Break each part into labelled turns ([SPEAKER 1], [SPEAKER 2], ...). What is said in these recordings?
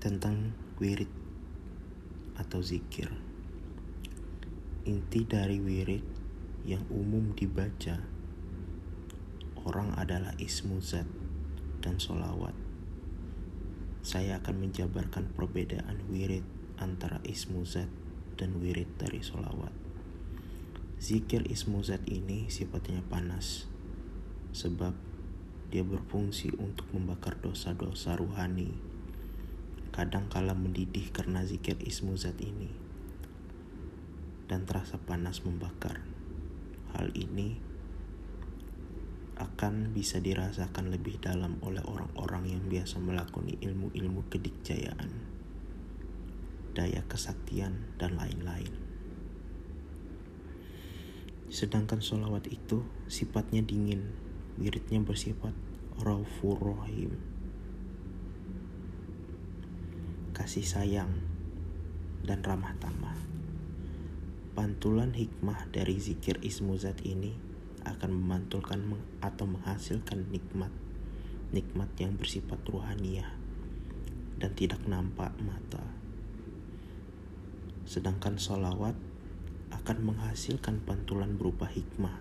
[SPEAKER 1] tentang wirid atau zikir. Inti dari wirid yang umum dibaca orang adalah ismu zat dan solawat. Saya akan menjabarkan perbedaan wirid antara ismu zat dan wirid dari solawat. Zikir ismu zat ini sifatnya panas, sebab dia berfungsi untuk membakar dosa-dosa ruhani. Kadang kala mendidih karena zikir ismu zat ini, dan terasa panas membakar. Hal ini akan bisa dirasakan lebih dalam oleh orang-orang yang biasa melakoni ilmu-ilmu kedikjayaan, daya kesaktian, dan lain-lain. Sedangkan solawat itu sifatnya dingin, wiridnya bersifat raufur rahim, kasih sayang, dan ramah tamah. Pantulan hikmah dari zikir ismuzat ini akan memantulkan atau menghasilkan nikmat nikmat yang bersifat ruhaniah dan tidak nampak mata. Sedangkan solawat akan menghasilkan pantulan berupa hikmah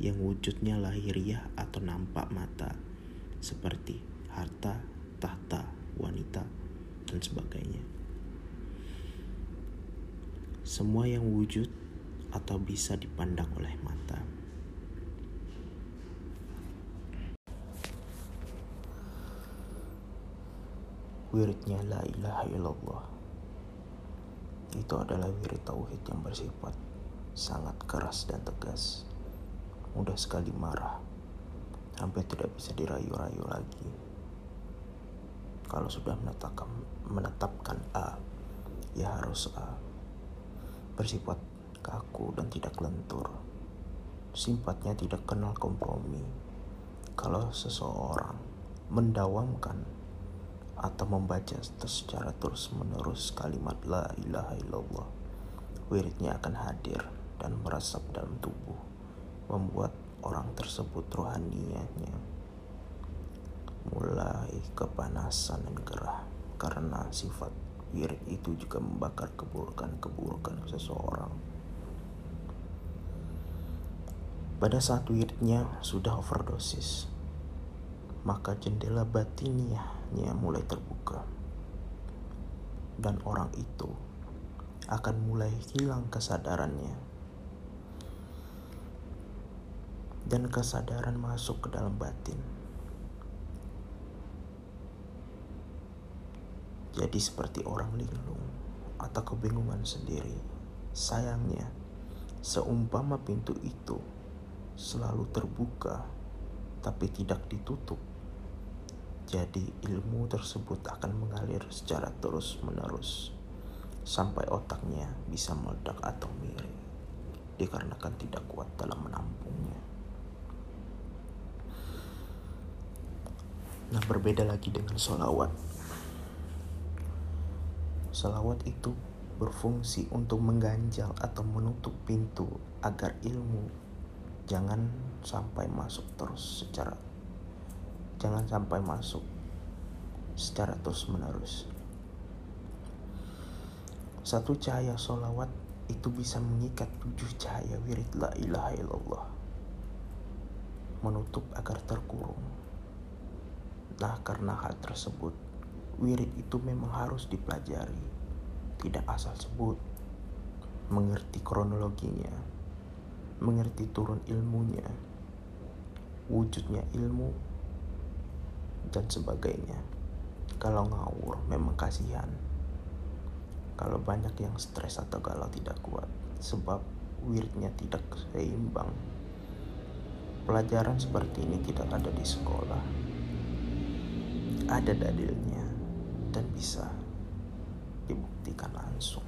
[SPEAKER 1] yang wujudnya lahiriah atau nampak mata seperti harta, tahta, wanita, dan sebagainya. Semua yang wujud atau bisa dipandang oleh mata. Wiridnya la ilaha illallah. Itu adalah wirid tauhid yang bersifat sangat keras dan tegas. Mudah sekali marah. Hampir tidak bisa dirayu-rayu lagi. Kalau sudah menetapkan menetapkan A, ya harus A bersifat kaku dan tidak lentur. Sifatnya tidak kenal kompromi. Kalau seseorang mendawamkan atau membaca secara terus-menerus kalimat la ilaha illallah, wiridnya akan hadir dan meresap dalam tubuh, membuat orang tersebut rohanianya kepanasan dan gerah karena sifat wirid itu juga membakar keburukan-keburukan seseorang. Pada saat wiridnya sudah overdosis, maka jendela batiniahnya mulai terbuka. Dan orang itu akan mulai hilang kesadarannya. Dan kesadaran masuk ke dalam batin jadi seperti orang linglung atau kebingungan sendiri. Sayangnya, seumpama pintu itu selalu terbuka tapi tidak ditutup, jadi ilmu tersebut akan mengalir secara terus-menerus sampai otaknya bisa meledak atau miring dikarenakan tidak kuat dalam menampungnya. Nah berbeda lagi dengan sholawat Salawat itu berfungsi untuk mengganjal atau menutup pintu agar ilmu jangan sampai masuk terus secara jangan sampai masuk secara terus menerus. Satu cahaya solawat itu bisa mengikat tujuh cahaya wirid la ilaha illallah. Menutup agar terkurung. Nah karena hal tersebut wirid itu memang harus dipelajari, tidak asal sebut, mengerti kronologinya, mengerti turun ilmunya, wujudnya ilmu, dan sebagainya. Kalau ngawur memang kasihan. Kalau banyak yang stres atau galau tidak kuat, sebab wiridnya tidak seimbang. Pelajaran seperti ini tidak ada di sekolah. Ada dalilnya dan bisa dibuktikan langsung.